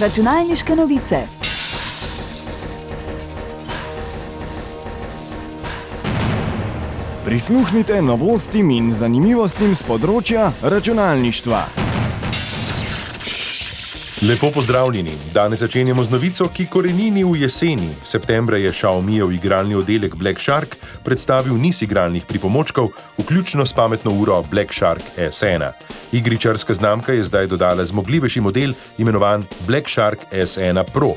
Računalniške novice. Prisluhnite novostim in zanimivostim z področja računalništva. Lepo pozdravljeni. Danes začenjamo z novico, ki korenini v jeseni. Septembra je Xiaomijev igralni oddelek Black Shark predstavil niz igralnih pripomočkov, vključno s pametno uro Black Shark S1. Igričarska znamka je zdaj dodala zmogljivejši model, imenovan Black Shark S1 Pro.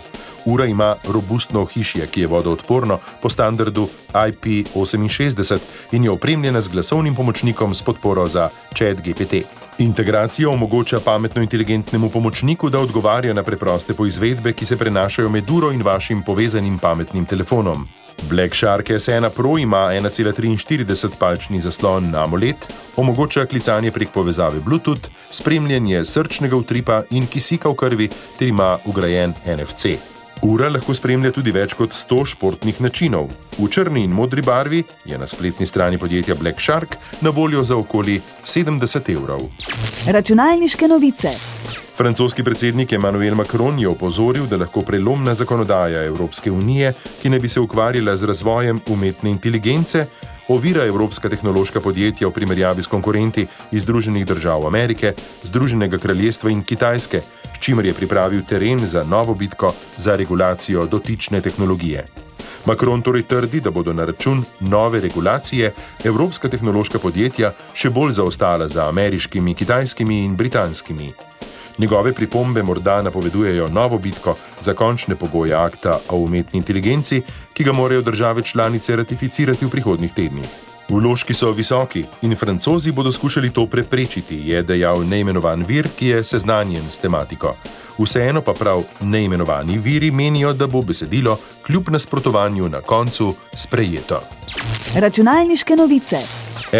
Ura ima robustno ohišje, ki je vodoodporno po standardu IP68 in je opremljena z glasovnim pomočnikom s podporo za Chat GPT. Integracija omogoča pametno inteligentnemu pomočniku, da odgovarja na preproste poizvedbe, ki se prenašajo med uro in vašim povezanim pametnim telefonom. Black Shark S1 Pro ima 1,43-palčni zaslon na AMOLED, omogoča klicanje prek povezave Bluetooth, spremljanje srčnega utripa in kisika v krvi ter ima ugrajen NFC. Ura lahko spremlja tudi več kot 100 športnih načinov. V črni in modri barvi je na spletni strani podjetja Black Shark na voljo za okoli 70 evrov. Računalniške novice. Francoski predsednik Emmanuel Macron je opozoril, da lahko prelomna zakonodaja Evropske unije, ki ne bi se ukvarjala z razvojem umetne inteligence, ovira evropska tehnološka podjetja v primerjavi s konkurenti iz Združenih držav Amerike, Združenega kraljestva in Kitajske, s čimer je pripravil teren za novo bitko za regulacijo dotične tehnologije. Macron torej trdi, da bodo na račun nove regulacije evropska tehnološka podjetja še bolj zaostala za ameriškimi, kitajskimi in britanskimi. Njegove pripombe morda napovedujejo novo bitko za končne pogoje akta o umetni inteligenci, ki ga morajo države članice ratificirati v prihodnih tednih. Vložki so visoki in francozi bodo skušali to preprečiti, je dejal neimenovan vir, ki je seznanjen s tematiko. Vseeno pa prav neimenovani viri menijo, da bo besedilo kljub nasprotovanju na koncu sprejeto. Računalniške novice.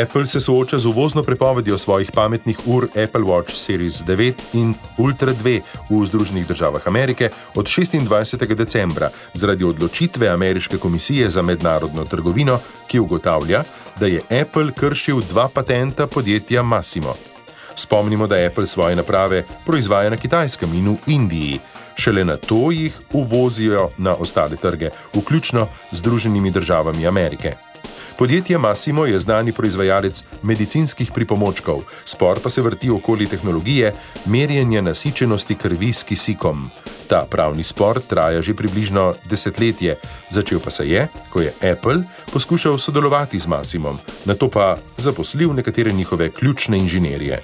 Apple se sooča z uvozno prepovedjo svojih pametnih ur Apple Watch Series 9 in Ultra 2 v Združenih državah Amerike od 26. decembra zaradi odločitve Ameriške komisije za mednarodno trgovino, ki ugotavlja, da je Apple kršil dva patenta podjetja Massimo. Spomnimo, da Apple svoje naprave proizvaja na Kitajskem in v Indiji. Šele na to jih uvozijo na ostale trge, vključno z Združenimi državami Amerike. Podjetje Massimo je znani proizvajalec medicinskih pripomočkov, spor pa se vrti okoli tehnologije merjenja nasičenosti krvi s kisikom. Ta pravni spor traja že približno desetletje, začel pa se je, ko je Apple poskušal sodelovati z Massimom, na to pa zaposlil nekatere njihove ključne inženirje.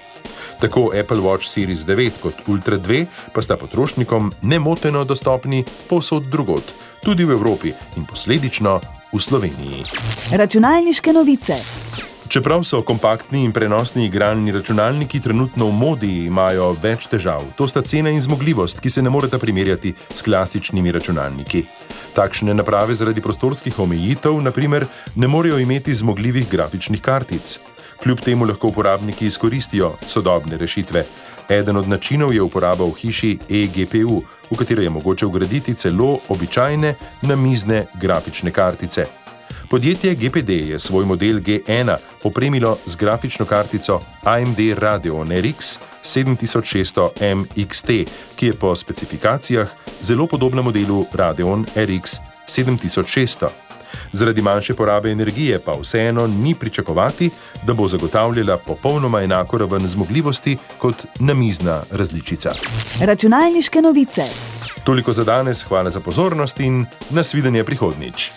Tako Apple Watch Series 9 kot Ultra 2 pa sta potrošnikom nemoteno dostopni povsod drugot, tudi v Evropi in posledično v Sloveniji. Računalniške novice. Čeprav so kompaktni in prenosni igralni računalniki trenutno v modi, imajo več težav. To sta cena in zmogljivost, ki se ne moreta primerjati s klasičnimi računalniki. Takšne naprave zaradi prostorskih omejitev, naprimer, ne morejo imeti zmogljivih grafičnih kartic. Kljub temu lahko uporabniki izkoristijo sodobne rešitve. Eden od načinov je uporaba v hiši eGPU, v katero je mogoče ugraditi celo običajne namizne grafične kartice. Podjetje GPD je svoj model G1 opremilo z grafično kartico AMD Radeon RX 7600 MXT, ki je po specifikacijah zelo podobna modelu Radeon RX 7600. Zaradi manjše porabe energije pa vseeno ni pričakovati, da bo zagotavljala popolnoma enako raven zmogljivosti kot namizna različica. Računalniške novice. Toliko za danes, hvala za pozornost in nasvidenje prihodnič.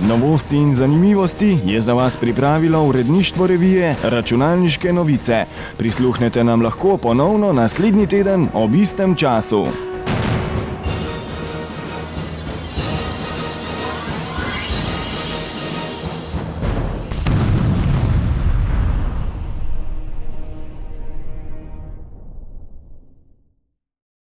Novosti in zanimivosti je za vas pripravilo uredništvo revije Računalniške novice. Prisluhnete nam lahko ponovno naslednji teden ob istem času.